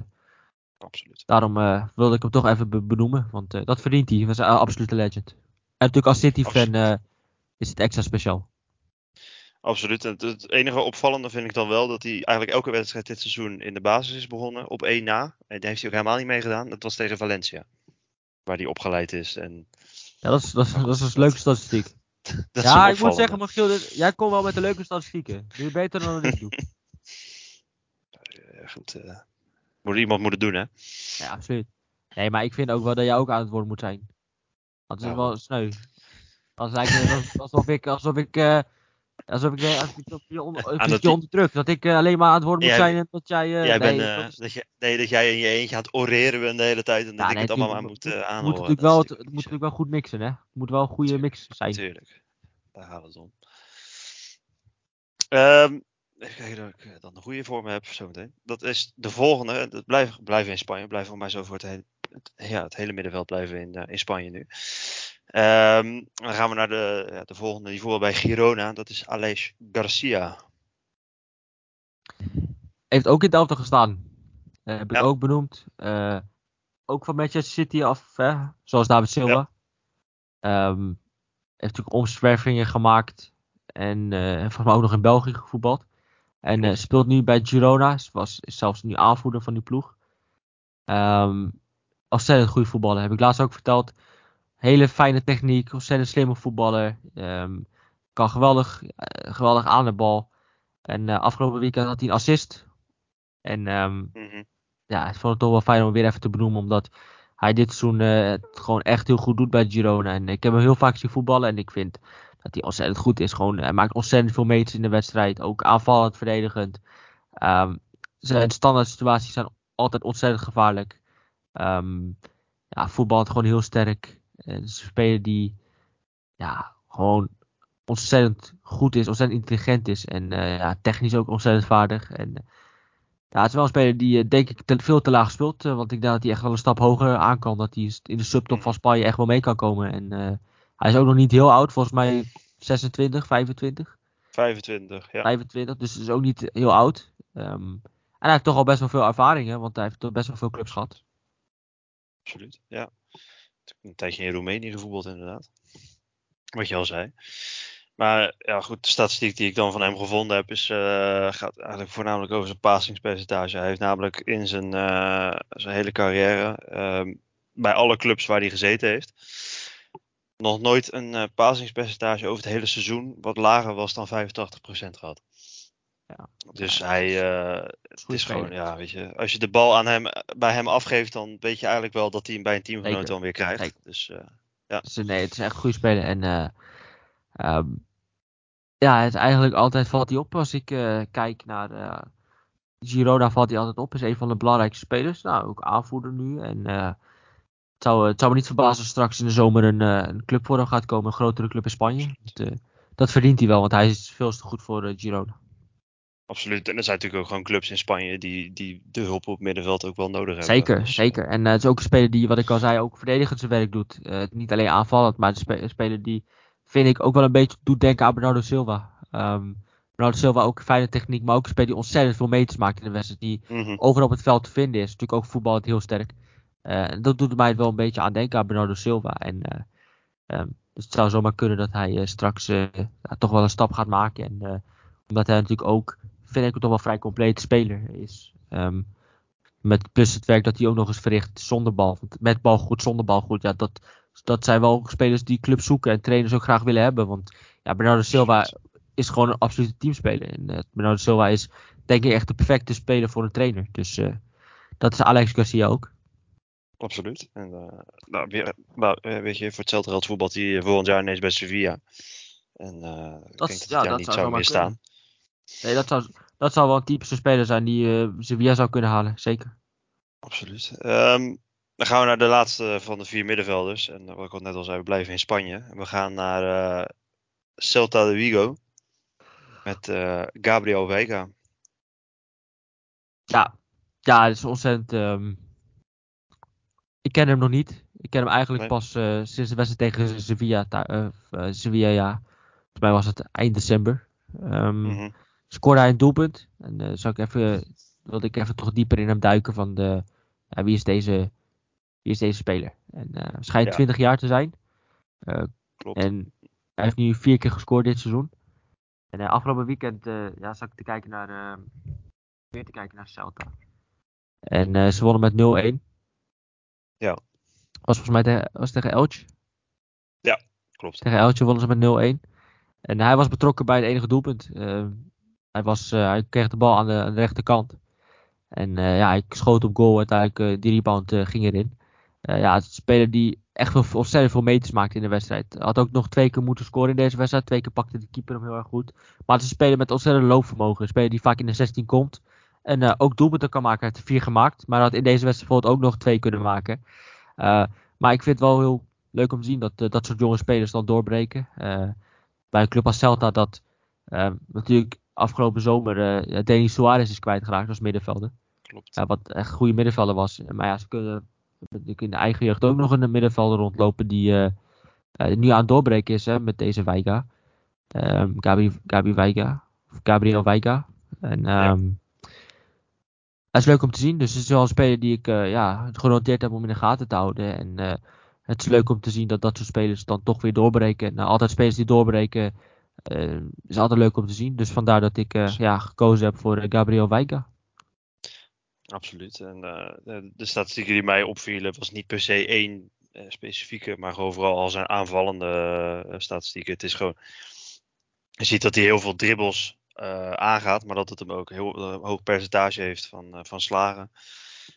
Absoluut. daarom eh, wilde ik hem toch even be- benoemen. Want eh, dat verdient hij. Dat is een absolute legend. En natuurlijk als City-fan is het extra speciaal. Absoluut. En het, enige opvallende vind ik dan wel dat hij eigenlijk elke wedstrijd dit seizoen in de basis is begonnen. Op één na. En daar heeft hij ook helemaal niet mee gedaan. Dat was tegen Valencia. Waar hij opgeleid is. En Ja, dat is, dat is, dat is een leuke statistiek. dat is ja, ik moet zeggen, Michiel, dit- jij komt wel met de leuke statistieken. Doe je beter dan dat ik doe. Ja, goed, eh, moet iemand moeten doen, hè? Ja, absoluut. Nee, maar ik vind ook wel dat jij ook aan het woord moet zijn. Want het is Ja, wel sneu. Als eigenlijk alsof ik, alsof ik eh, Alsof ik, alsof ik, je, je, onder, onderdruk. Dat ik alleen maar aan het woord moet zijn en dat jij... jij nee, bent, dat, is... nee, dat jij in je eentje het oreren de hele tijd en dat ik het allemaal maar moet uh, aanhoren. Moet natuurlijk wel, het, het moet natuurlijk wel goed mixen, hè. Het moet wel een goede mix zijn. Tuurlijk. Daar gaat het om. Um, even kijken dat ik dan een goede voor me heb zometeen. Dat is de volgende. Dat blijven, blijven in Spanje. Blijven voor mij zo voor het hele, het, ja, het hele middenveld blijven in, uh, in Spanje nu. Um, dan gaan we naar de, ja, de volgende niveau bij Girona. Dat is Aleix Garcia. Heeft ook in elftal gestaan. Uh, heb ik ook benoemd. Uh, ook van Manchester City af, hè? zoals David Silva. Ja. Um, heeft natuurlijk omzwervingen gemaakt. En uh, volgens mij ook nog in België gevoetbald. En uh, speelt nu bij Girona. Was, is zelfs nu aanvoerder van die ploeg. Um, ontzettend goede voetballer. Heb ik laatst ook verteld. Hele fijne techniek. Ontzettend slimme voetballer. Um, kan geweldig, uh, geweldig aan de bal. En uh, afgelopen weekend had hij een assist. En um, mm -hmm. ja, ik vond het toch wel fijn om weer even te benoemen. Omdat hij dit seizoen het gewoon echt heel goed doet bij Girona. En ik heb hem heel vaak zien voetballen. En ik vind dat hij ontzettend goed is. Gewoon, hij maakt ontzettend veel meters in de wedstrijd. Ook aanvallend, verdedigend. Um, zijn standaard situaties zijn altijd ontzettend gevaarlijk. Um, ja, voetbalt gewoon heel sterk. Het is een speler die ja, gewoon ontzettend goed is, ontzettend intelligent is. En uh, ja, technisch ook ontzettend vaardig. En ja, het is wel een speler die uh, denk ik te, veel te laag speelt. Want ik denk dat hij echt wel een stap hoger aan kan. Dat hij in de subtop van Spanje echt wel mee kan komen. En hij is ook nog niet heel oud, volgens mij 26, 25. 25, ja. 25, dus is ook niet heel oud. Um, en hij heeft toch al best wel veel ervaringen, want hij heeft toch best wel veel clubs gehad. Absoluut, ja. Een tijdje in Roemenië gevoetbald inderdaad. Wat je al zei. Maar ja, goed, de statistiek die ik dan van hem gevonden heb, is, uh, gaat eigenlijk voornamelijk over zijn passingspercentage. Hij heeft namelijk in zijn, uh, zijn hele carrière, uh, bij alle clubs waar hij gezeten heeft, nog nooit een uh, pasingspercentage over het hele seizoen wat lager was dan 85% gehad. Ja, dus hij, uh, het is gewoon, ja, weet je, als je de bal aan hem, bij hem afgeeft, dan weet je eigenlijk wel dat hij hem bij een teamgenoot dan weer krijgt. Zeker. Dus uh, ja. Dus, nee, het is echt een goede speler. En um, ja, het eigenlijk altijd valt hij op als ik kijk naar Girona, valt hij altijd op. Is een van de belangrijkste spelers. Nou, ook aanvoerder nu. En het zou, het zou me niet verbazen als straks in de zomer een, uh, een club voor hem gaat komen. Een grotere club in Spanje. Dat, uh, dat verdient hij wel, want hij is veel te goed voor uh, Girona. Absoluut. En er zijn natuurlijk ook gewoon clubs in Spanje die, die de hulp op het middenveld ook wel nodig hebben. Zeker, dus, zeker. En het is ook een speler die, wat ik al zei, ook verdedigend zijn werk doet. niet alleen aanvallend, maar een speler die, vind ik, ook wel een beetje doet denken aan Bernardo Silva. Um, Bernardo Silva ook een fijne techniek, maar ook een speler die ontzettend veel meters maakt in de wedstrijd. Die mm -hmm. overal op het veld te vinden is. Natuurlijk ook voetballend heel sterk. Uh, dat doet mij wel een beetje aan denken aan Bernardo Silva. En, um, dus het zou zomaar kunnen dat hij uh, straks toch wel een stap gaat maken. En, omdat hij natuurlijk ook, vind ik, toch wel vrij complete speler is. Um, met plus het werk dat hij ook nog eens verricht zonder bal. Met bal goed, zonder bal goed. Ja, dat, dat zijn wel spelers die clubs zoeken en trainers ook graag willen hebben. Want ja, Bernardo Silva is gewoon een absolute teamspeler. En Bernardo Silva is denk ik echt de perfecte speler voor een trainer. Dus dat is Alex Garcia ook. Absoluut. En, uh, nou, weer, nou, weet je, voor hetzelfde geld voetbalt hij volgend jaar ineens bij Sevilla. En uh, dat, ik denk dat ja, dat niet zou meer staan. Nee, dat zou, dat zou wel een typische speler zijn die uh, Sevilla zou kunnen halen, zeker. Absoluut. Um, dan gaan we naar de laatste van de vier middenvelders. En wat ik al net al zei, we blijven in Spanje. We gaan naar uh, Celta de Vigo. Met uh, Gabriel Vega. Ja, ja, het is ontzettend... Um, ik ken hem nog niet. Ik ken hem eigenlijk pas uh, sinds de wedstrijd tegen Sevilla. Uh, Sevilla, ja. Volgens mij was het eind december. Um, mm -hmm. Scoorde hij een doelpunt. En uh, zou ik even, wilde ik even toch dieper in hem duiken van de, ja, wie, is deze, wie is deze speler. En hij schijnt ja. 20 jaar te zijn. Klopt. En hij heeft nu vier keer gescoord dit seizoen. En afgelopen weekend ja, zat ik te kijken naar, weer te kijken naar Celta. En ze wonnen met 0-1. Ja. Was volgens mij tegen, was tegen Elche. Ja, klopt. Tegen Elche wonnen ze met 0-1. En hij was betrokken bij het enige doelpunt. Uh, hij, was, uh, hij kreeg de bal aan de, aan de rechterkant. En uh, ja, hij schoot op goal. Uiteindelijk die rebound ging erin. ja, het is een speler die echt veel, ontzettend veel meters maakt in de wedstrijd. Had ook nog twee keer moeten scoren in deze wedstrijd. Twee keer pakte de keeper hem heel erg goed. Maar het is een speler met ontzettend loopvermogen. Een speler die vaak in de 16 komt. En uh, ook doelpunten kan maken. Hij heeft vier gemaakt. Maar had in deze wedstrijd bijvoorbeeld ook nog twee kunnen maken. Uh, maar ik vind het wel heel leuk om te zien dat uh, dat soort jonge spelers dan doorbreken. bij een club als Celta dat natuurlijk afgelopen zomer Denis Suarez is kwijtgeraakt als middenvelder. Klopt. wat echt een goede middenvelder was. Maar ja, ze kunnen in de eigen jeugd ook nog een middenvelder rondlopen die nu aan het doorbreken is hè, met deze Weiga. Um, Gabi, Gabi Weiga. Of Gabriel Weiga. En um, dat is leuk om te zien. Dus het is wel een speler die ik uh, ja, genoteerd heb om in de gaten te houden. En uh, het is leuk om te zien dat dat soort spelers dan toch weer doorbreken. Nou, altijd spelers die doorbreken uh, is altijd leuk om te zien. Dus vandaar dat ik ja, gekozen heb voor Gabriel Weiga. Absoluut. En de, de, statistieken die mij opvielen was niet per se één specifieke, maar overal al zijn aanvallende statistieken. Het is gewoon, je ziet dat hij heel veel dribbles aangaat, maar dat het hem ook heel uh, hoog percentage heeft van, uh, van slagen.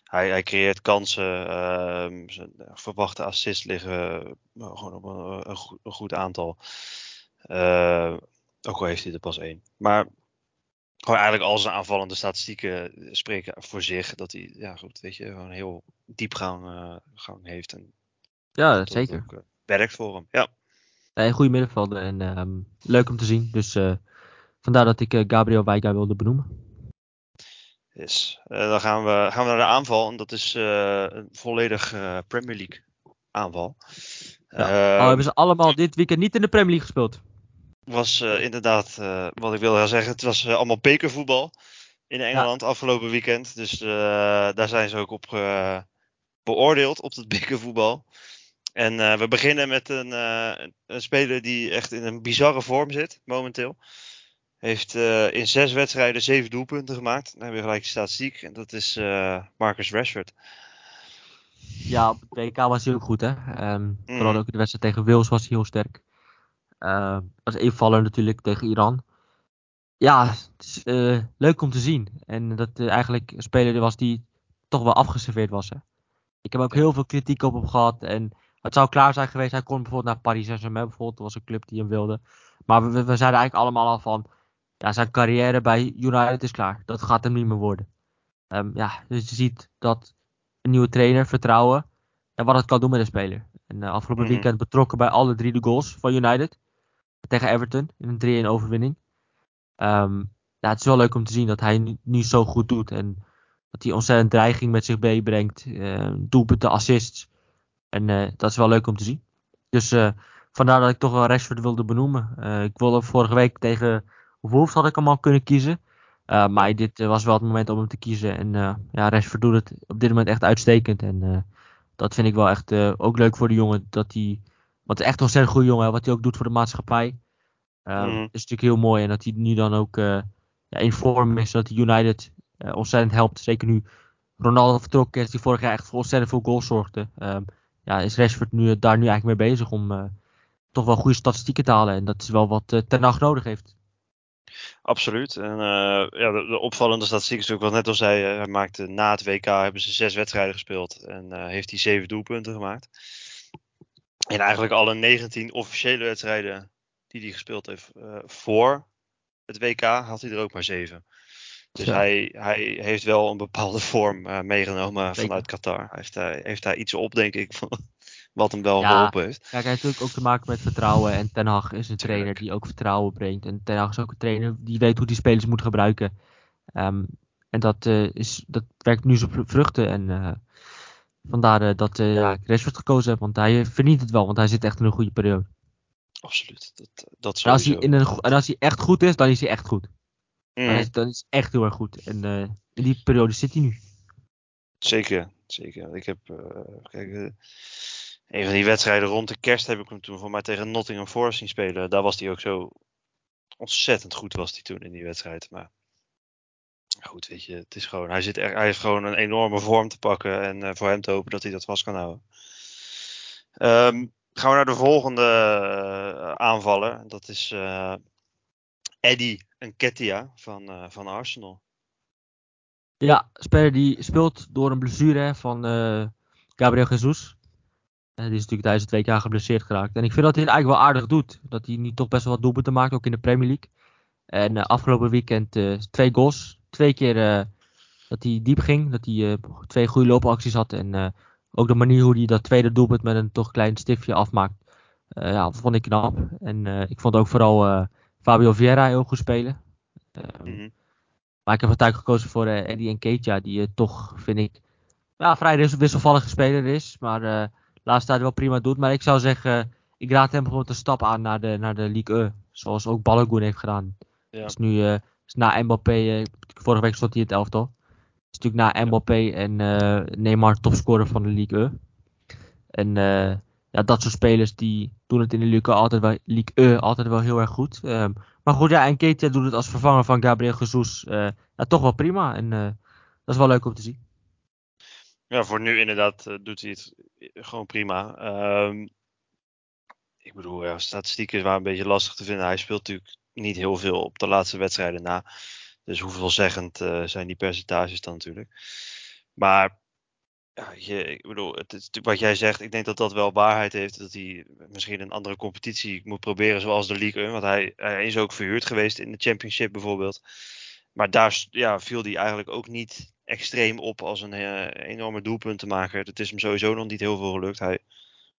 Hij, hij, creëert kansen, ehm, zijn verwachte assists liggen gewoon op een, een, goed, een goed, aantal. ook al heeft hij er pas één. Maar gewoon eigenlijk al zijn aanvallende statistieken spreken voor zich. Dat hij, ja goed, weet je, gewoon heel diepgang gang heeft. En ja, dat zeker. Ook, werkt voor hem, ja. Een goede middenvelder en um, leuk om te zien. Dus Vandaar dat ik uh, Gabriel Weiga wilde benoemen. Yes. Uh, dan gaan we, gaan we naar de aanval. En dat is uh, een volledig Premier League aanval. Ja. Al hebben ze allemaal dit weekend niet in de Premier League gespeeld. Was inderdaad, wat ik wilde zeggen, het was allemaal bekervoetbal in Engeland ja. afgelopen weekend. Dus daar zijn ze ook op beoordeeld, op het bekervoetbal. En we beginnen met een, een speler die echt in een bizarre vorm zit momenteel. Heeft uh, in zes wedstrijden zeven doelpunten gemaakt. Dan hebben we gelijk de statistiek. En dat is uh, Marcus Rashford. Ja, op het WK was hij ook goed, hè. Um, mm. Vooral ook de wedstrijd tegen Wales was hij heel sterk. Uh, als invaller natuurlijk tegen Iran. Ja, het is leuk om te zien. En dat eigenlijk een speler was die toch wel afgeserveerd was, hè. Ik heb ook heel veel kritiek op hem gehad. En het zou klaar zijn geweest. Hij kon bijvoorbeeld naar Paris Saint-Germain bijvoorbeeld. Dat was een club die hem wilde. Maar we, we zeiden eigenlijk allemaal al van ja, zijn carrière bij United is klaar. Dat gaat hem niet meer worden. Um, ja, dus je ziet dat een nieuwe trainer, vertrouwen en wat het kan doen met een speler. En uh, afgelopen mm weekend betrokken bij alle drie de goals van United. Tegen Everton in een 3-1 overwinning. Um, ja, het is wel leuk om te zien dat hij nu, nu zo goed doet. En dat hij ontzettend dreiging met zich meebrengt. Uh, doelpunten, assists. En uh, dat is wel leuk om te zien. Dus uh, vandaar dat ik toch wel Rashford wilde benoemen. ik wilde vorige week tegen Wolves had ik hem al kunnen kiezen. Uh, maar dit uh, was wel het moment om hem te kiezen. En uh, ja, Rashford doet het op dit moment echt uitstekend. En dat vind ik wel echt ook leuk voor de jongen. Dat hij, wat echt een ontzettend goede jongen, wat hij ook doet voor de maatschappij. Mm. is natuurlijk heel mooi. En dat hij nu dan ook ja, in vorm is. Dat hij United ontzettend helpt. Zeker nu Ronaldo vertrokken is. Die vorig jaar echt voor ontzettend veel goals zorgde. Um, ja, is Rashford nu, daar nu eigenlijk mee bezig om toch wel goede statistieken te halen. En dat is wel wat Ten Hag nodig heeft. Absoluut. En uh, ja, de, de, opvallende statistiek is ook wat net al zei. Hij maakte na het WK hebben ze zes wedstrijden gespeeld. En uh, heeft hij zeven doelpunten gemaakt. En eigenlijk alle 19 officiële wedstrijden die hij gespeeld heeft voor het WK had hij er ook maar zeven. Dus ja. hij, hij heeft wel een bepaalde vorm meegenomen vanuit Qatar. Hij heeft, hij heeft daar iets op, denk ik, van, wat hem wel ja, geholpen heeft. Ja, hij heeft natuurlijk ook te maken met vertrouwen. En Ten Hag is een trainer die ook vertrouwen brengt. En Ten Hag is ook een trainer die weet hoe die spelers moet gebruiken. Um, en dat, uh, is, dat werkt nu zo vruchten. En uh, vandaar uh, dat uh, ja, ik Rashford gekozen heb. Want hij verdient het wel. Want hij zit echt in een goede periode. Absoluut. Dat, dat en, als hij in een, en als hij echt goed is, dan is hij echt goed. Mm. Dan, is, dan is hij echt heel erg goed. En in die periode zit hij nu. Zeker, zeker. Ik heb, kijk, een van die wedstrijden rond de kerst heb ik hem toen voor mij tegen Nottingham Forest zien spelen. Daar was hij ook zo ontzettend goed was hij toen in die wedstrijd. Maar goed, weet je, het is gewoon, hij, zit er, hij heeft gewoon een enorme vorm te pakken. En uh, voor hem te hopen dat hij dat vast kan houden. Um, gaan we naar de volgende uh, aanvaller. Dat is uh, Eddie Nketiah van, van Arsenal. Ja, speler die speelt door een blessure van Gabriel Jesus. Uh, die is natuurlijk tijdens het WK geblesseerd geraakt. En ik vind dat hij het eigenlijk wel aardig doet. Dat hij nu toch best wel wat doelpunten maakt, ook in de Premier League. En uh, afgelopen weekend twee goals. Twee keer dat hij diep ging. Dat hij twee goede loopacties had. En ook de manier hoe hij dat tweede doelpunt met een toch klein stiftje afmaakt. ja, dat vond ik knap. En ik vond ook vooral Fabio Vieira heel goed spelen. Mm Maar ik heb uiteindelijk gekozen voor Eddie Nketiah. Die toch, vind ik, ja, vrij wisselvallige speler is. Maar laatste tijd wel prima doet. Maar ik zou zeggen, ik raad hem gewoon een stap aan naar de, naar de Ligue 1. Zoals ook Balogun heeft gedaan. Ja. Is nu uh, is na Mbappé, uh, vorige week stond hij in het elftal. Is natuurlijk na Mbappé en Neymar topscorer van de Ligue 1. En ja, dat soort spelers die doen het in de Ligue 1 altijd wel, Ligue 1 altijd wel heel erg goed. Um, maar goed, ja, en Ketia doet het als vervanger van Gabriel Jesus ja, toch wel prima. En dat is wel leuk om te zien. Ja, voor nu inderdaad uh, doet hij het gewoon prima. Um, ik bedoel, ja, statistieken waren een beetje lastig te vinden. Hij speelt natuurlijk niet heel veel op de laatste wedstrijden na. Dus hoeveelzeggend uh, zijn die percentages dan natuurlijk. Maar ja, je, ik bedoel, wat jij zegt, ik denk dat dat wel waarheid heeft. Dat hij misschien een andere competitie moet proberen, zoals de League 1. Want hij is ook verhuurd geweest in de Championship bijvoorbeeld. Maar daar ja, viel hij eigenlijk ook niet extreem op als een uh, enorme doelpuntenmaker. Het is hem sowieso nog niet heel veel gelukt. Hij,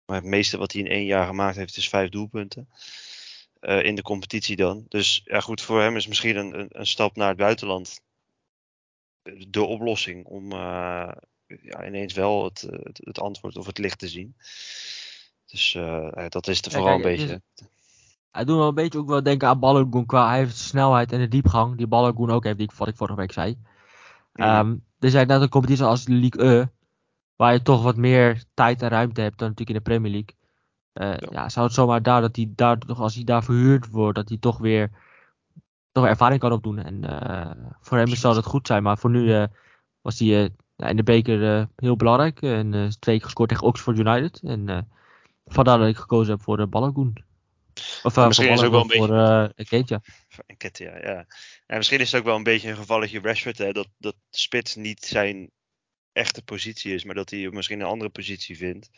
maar het meeste wat hij in één jaar gemaakt heeft is vijf doelpunten. Uh, in de competitie dan. Dus ja goed, voor hem is misschien een, een, stap naar het buitenland de oplossing om uh, ja, ineens wel het, het, het, antwoord of het licht te zien. Dus dat is er vooral ja, kijk, een beetje. Hij doet wel een beetje ook wel denken aan Balogun qua hij heeft snelheid en de diepgang die Balogun ook heeft, die ik, wat ik vorige week zei. Um, er zijn net een competitie als de League E, waar je toch wat meer tijd en ruimte hebt dan natuurlijk in de Premier League. Uh, ja. zou het zomaar daar, dat hij daar, toch als hij daar verhuurd wordt, dat hij toch weer toch ervaring kan opdoen. En uh, voor hem zou dat goed zijn, maar voor nu uh, was hij in de beker heel belangrijk. En twee keer gescoord tegen Oxford United. En vandaar dat ik gekozen heb voor de Balogun. Of uh, misschien is het ook wel een beetje. Voor uh, ja. ja. En misschien is het ook wel een beetje een gevalletje Rashford, hè, dat, dat spits niet zijn echte positie is, maar dat hij misschien een andere positie vindt.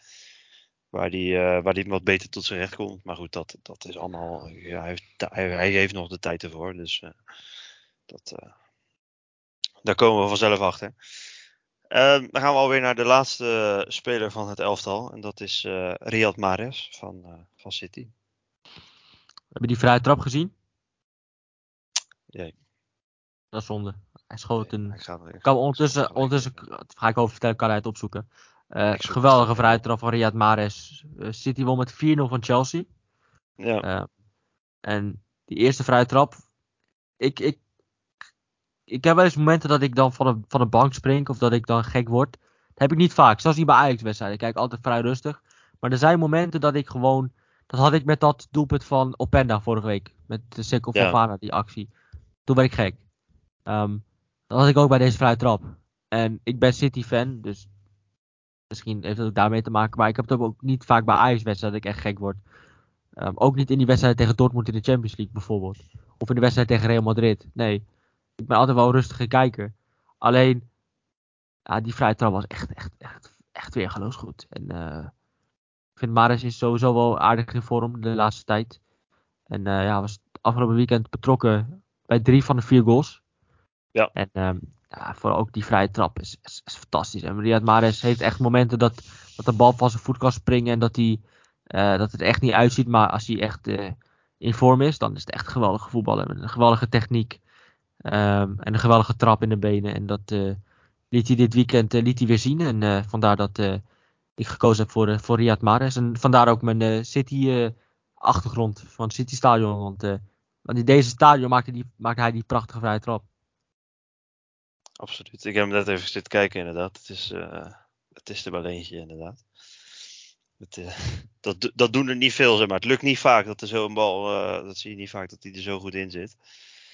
Waar hij, uh, waar hij wat beter tot zijn recht komt. Maar goed, dat, dat is allemaal. Ja, hij, heeft, hij, hij heeft nog de tijd ervoor. Dus uh, dat, uh, daar komen we vanzelf achter. dan gaan we alweer naar de laatste speler van het elftal. En dat is Riyad Mahrez van, van City. Heb je die vrije trap gezien? Nee. Dat is zonde. Hij schoot een. Nee, ga kan ondertussen, ondertussen ga ik over vertellen, kan hij het opzoeken. Uh, geweldige vrije trap van Riyad Mahrez. Uh, City won met 4-0 van Chelsea. Ja. Uh, en die eerste vrije trap. Ik, ik, ik heb wel eens momenten dat ik dan van de, van de bank spring of dat ik dan gek word. Dat heb ik niet vaak. Zelfs niet bij Ajax-wedstrijden. Ik kijk altijd vrij rustig. Maar er zijn momenten dat ik gewoon dat had ik met dat doelpunt van Openda vorige week. Met de Sikkel van die actie. Toen werd ik gek. Um, dat had ik ook bij deze vrije trap. En ik ben City-fan, dus misschien heeft het ook daarmee te maken. Maar ik heb het ook niet vaak bij Ajax-wedstrijden dat ik echt gek word. Um, ook niet in die wedstrijd tegen Dortmund in de Champions League bijvoorbeeld. Of in de wedstrijd tegen Real Madrid. Nee, ik ben altijd wel een rustige kijker. Alleen, ja, die vrije trap was echt, echt, echt, echt weer goed. En uh, ik vind Maris is sowieso wel aardig in vorm de laatste tijd. En uh, ja, was afgelopen weekend betrokken bij drie van de vier goals. Ja. En um, ja, vooral ook die vrije trap is, is, is fantastisch. En Riyad Mahrez heeft echt momenten dat, dat de bal van zijn voet kan springen. En dat, hij, uh, dat het echt niet uitziet. Maar als hij echt uh, in vorm is, dan is het echt een geweldige voetballer. Met een geweldige techniek. Um, en een geweldige trap in de benen. En dat liet hij dit weekend liet hij weer zien. En vandaar dat ik gekozen heb voor, uh, voor Riyad Mahrez. En vandaar ook mijn uh, City-achtergrond van het City-stadion. Want, want in deze stadion maakte, die, maakte hij die prachtige vrije trap. Absoluut. Ik heb hem net even zitten kijken inderdaad. Het is, het is er wel eentje inderdaad. Het, dat, dat doen er niet veel, zeg maar. Het lukt niet vaak dat er zo'n bal, dat zie je niet vaak dat hij er zo goed in zit.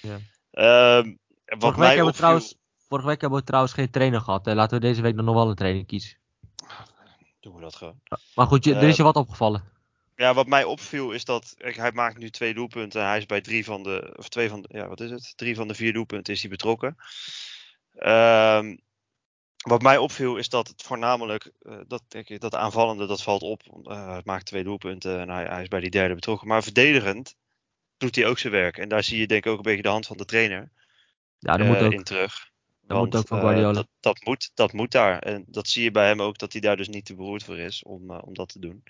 Ja. Uh, wat vorige, week hebben we trouwens, vorige week hebben we trouwens geen trainer gehad. Laten we deze week dan nog wel een trainer kiezen doen we dat gewoon. Maar goed, je, er is je ehm, wat opgevallen. Ja, wat mij opviel is dat hij maakt nu twee doelpunten. Hij is bij drie van de, of twee van de, ja, wat is het? Drie van de vier doelpunten is hij betrokken. Um, wat mij opviel is dat het voornamelijk, uh, dat, denk dat aanvallende, dat valt op. Uh, hij maakt twee doelpunten en hij, hij, is bij die derde betrokken. Maar verdedigend doet hij ook zijn werk. En daar zie je denk ik ook een beetje de hand van de trainer ja, dat moet ook. in terug. Dat Want, moet ook van Guardiola. Dat, dat, moet, dat moet daar. En dat zie je bij hem ook, dat hij daar dus niet te beroerd voor is om, om dat te doen.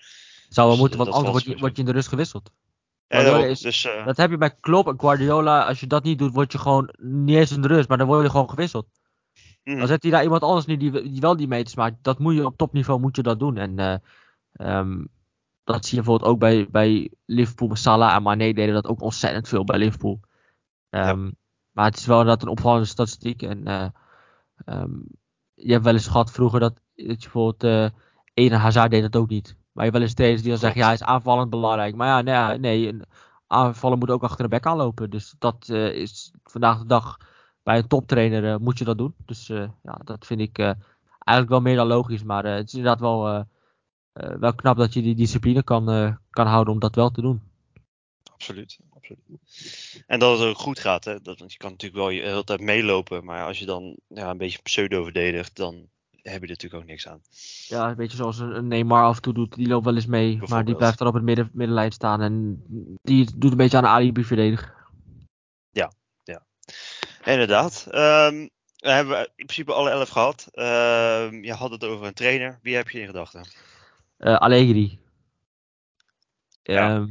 Zou wel dus, moeten, want anders word je, word je in de rust gewisseld. Ja, is, dus, uh... Dat heb je bij Klopp en Guardiola. Als je dat niet doet, word je gewoon niet eens in de rust, maar dan word je gewoon gewisseld. Mm. Dan zet hij daar iemand anders nu die, die wel die meters maakt. Dat moet je op topniveau moet je dat doen. En uh, um, dat zie je bijvoorbeeld ook bij, bij Liverpool. Salah en Mane deden dat ook ontzettend veel bij Liverpool. Um, ja. Maar het is wel inderdaad een opvallende statistiek. En uh, um, je hebt wel eens gehad vroeger dat, dat je bijvoorbeeld uh, Eden Hazard deed dat ook niet. Maar je hebt wel eens trainers die dan zeggen, ja, hij is aanvallend belangrijk. Maar ja, nee, nee een aanvallen moet ook achter de bek aanlopen. Dus dat uh, is vandaag de dag bij een toptrainer uh, moet je dat doen. Dus uh, ja, dat vind ik eigenlijk wel meer dan logisch. Maar het is inderdaad wel, wel knap dat je die discipline kan, kan houden om dat wel te doen. Absoluut, absoluut. En dat het ook goed gaat. Hè? Dat, want je kan natuurlijk wel je hele tijd meelopen. Maar als je dan ja, een beetje pseudo verdedigt, dan heb je er natuurlijk ook niks aan. Ja, een beetje zoals een Neymar af en toe doet. Die loopt wel eens mee. Maar die blijft dan op het midden, middenlijn staan. En die doet een beetje aan de alibi verdedigen. Ja, ja. Inderdaad. Um, we hebben in principe alle elf gehad. Uh, je had het over een trainer. Wie heb je in gedachten? Uh, Allegri. Ja. Uh,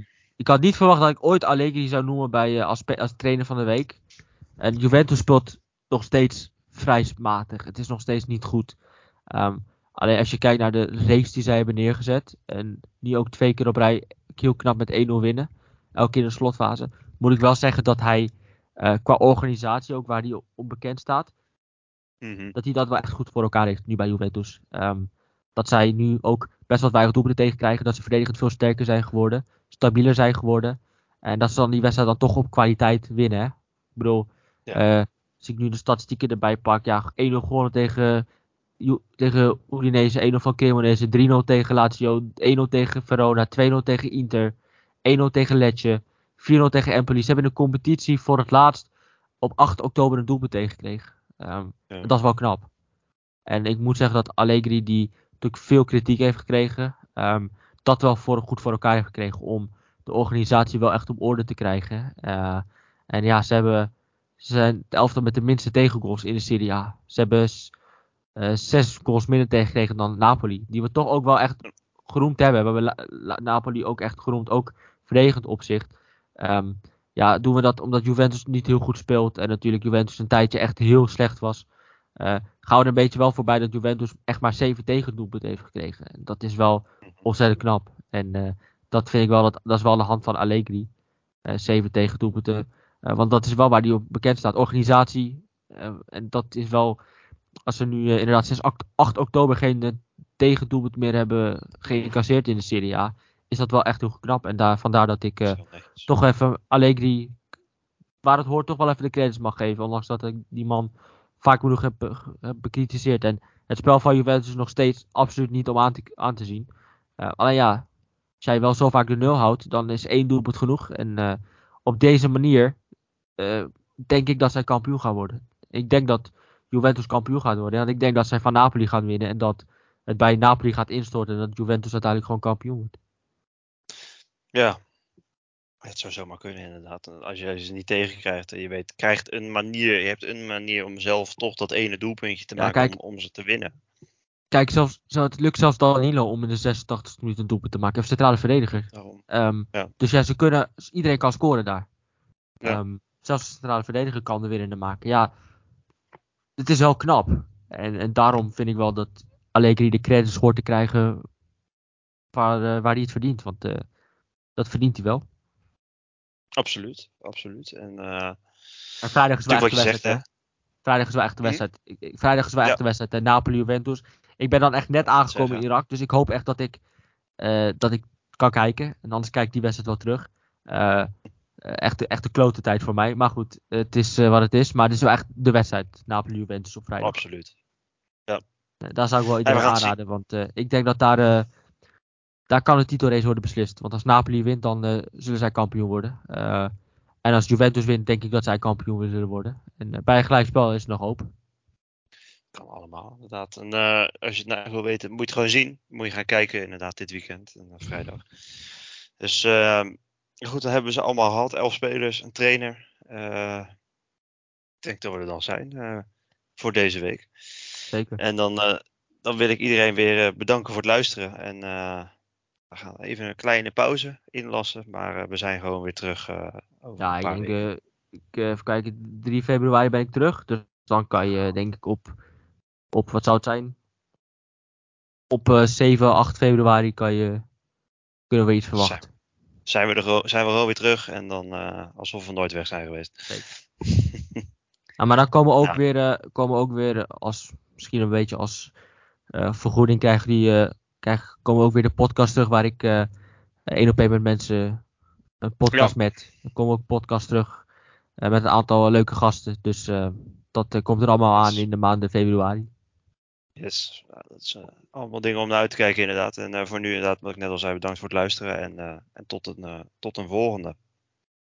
ik had niet verwacht dat ik ooit Allegri zou noemen bij, uh, als, als trainer van de week. En Juventus speelt nog steeds vrij matig. Het is nog steeds niet goed. Um, alleen als je kijkt naar de race die zij hebben neergezet. En die ook twee keer op rij heel knap met 1-0 winnen. Elke keer in de slotfase. Moet ik wel zeggen dat hij uh, qua organisatie ook waar hij onbekend staat. Mm -hmm. Dat hij dat wel echt goed voor elkaar heeft nu bij Juventus. Um, dat zij nu ook best wat weinig doelpunten tegenkrijgen. Dat ze verdedigend veel sterker zijn geworden. Stabieler zijn geworden. En dat ze dan die wedstrijd dan toch op kwaliteit winnen. Hè? Ik bedoel, ja. uh, als ik nu de statistieken erbij pak. Ja, 1-0 gewonnen tegen tegen Udinese, 1-0 van Cremonese, 3-0 tegen Lazio, 1-0 tegen Verona, 2-0 tegen Inter, 1-0 tegen Lecce, 4-0 tegen Empoli. Ze hebben in de competitie voor het laatst op 8 oktober een doelpunt tegengekregen. Um, ja. Dat is wel knap. En ik moet zeggen dat Allegri, die natuurlijk veel kritiek heeft gekregen, um, dat wel voor, goed voor elkaar gekregen om de organisatie wel echt op orde te krijgen. Uh, en ja, ze hebben ze zijn de elftal met de minste tegengoals in de Serie A. Ze hebben uh, zes goals minder tegengekregen dan Napoli. Die we toch ook wel echt geroemd hebben. We hebben Napoli ook echt geroemd, ook verdedigend opzicht. Um, ja, doen we dat omdat Juventus niet heel goed speelt. En natuurlijk Juventus een tijdje echt heel slecht was. Uh, gaan we er een beetje wel voorbij dat Juventus echt maar zeven tegendoelpunten heeft gekregen. En dat is wel ontzettend knap. En uh, dat vind ik wel, dat, dat is wel de hand van Allegri. Uh, zeven tegendoelpunten. want dat is wel waar hij op bekend staat. Organisatie. en dat is wel als we nu inderdaad sinds 8, 8 oktober geen tegendoelpunt meer hebben geïncasseerd in de Serie A, is dat wel echt heel knap. En daar, vandaar dat ik toch even Allegri, waar het hoort, toch wel even de credits mag geven. Ondanks dat ik die man vaak genoeg heb, heb bekritiseerd. En het spel van Juventus is nog steeds absoluut niet om aan te, zien. alleen ja, als jij wel zo vaak de nul houdt, dan is één doelpunt genoeg. En op deze manier denk ik dat zij kampioen gaan worden. Ik denk dat Juventus kampioen gaat worden. En ik denk dat zij van Napoli gaan winnen en dat het bij Napoli gaat instorten en dat Juventus uiteindelijk gewoon kampioen wordt. Ja, het zou zomaar kunnen inderdaad. Als je ze niet tegenkrijgt en je weet, krijgt een manier, je hebt een manier om zelf toch dat ene doelpuntje te maken om, om, ze te winnen. Kijk, zelfs, het lukt zelfs Danilo om in de 86 minuten een doelpunt te maken. Hij centrale verdediger. Um, ja. Dus ja, ze kunnen, iedereen kan scoren daar. Ja. Um, zelfs de centrale verdediger kan de winnende maken. Ja, het is wel knap. En, en daarom vind ik wel dat Allegri de credits hoort te krijgen waar, uh, waar hij het verdient. Want uh, dat verdient hij wel. Absoluut, absoluut. En, uh, en vrijdag is wel echt de wedstrijd, hè? Vrijdag is wel echt de hm? wedstrijd. Hm? Vrijdag is wel echt de wedstrijd. Napoli-Juventus. Ik ben dan echt net aangekomen in Irak. Dus ik hoop echt dat ik, dat ik kan kijken. En anders kijk ik die wedstrijd wel terug. Eh, echt, echt de klote tijd voor mij. Maar goed, het is wat het is. Maar het is wel echt de wedstrijd. Napoli-Juventus op vrijdag. Absoluut. Ja. Daar zou ik wel iedereen aanraden. Want ik denk dat daar, daar kan de titelrace worden beslist. Want als Napoli wint, dan zullen zij kampioen worden. en als Juventus wint, denk ik dat zij kampioen zullen worden. En bij een gelijkspel is er nog hoop. kan allemaal, inderdaad. En als je het nou wil weten, moet je het gewoon zien. Moet je gaan kijken, inderdaad, dit weekend, en, vrijdag. Dus ehm, goed, dan hebben ze allemaal gehad. Elf spelers, een trainer. ik denk dat we er dan zijn voor deze week. Zeker. En dan, dan wil ik iedereen weer bedanken voor het luisteren. En we gaan even een kleine pauze inlassen, maar uh, we zijn gewoon weer terug. Uh, over ja, ik denk, uh, ik, even kijken, 3 februari ben ik terug. Dus dan kan je, denk ik, op, op wat zou het zijn? Op 7, 8 februari kan je, kunnen we iets verwachten. Zijn, we, er, zijn we weer terug en dan alsof we nooit weg zijn geweest. nou, maar dan komen we ook, ja. weer, komen ook weer als, misschien een beetje als vergoeding krijgen die krijg, komen ook weer de podcast terug waar ik uh, één op één met mensen een podcast met. Er komen ook podcast terug uh, met een aantal leuke gasten. Dus dat komt er allemaal aan in de maanden februari. Yes, ja, dat is allemaal dingen om naar uit te kijken inderdaad. En voor nu inderdaad, wat ik net al zei, bedankt voor het luisteren en, en tot, een, tot een volgende.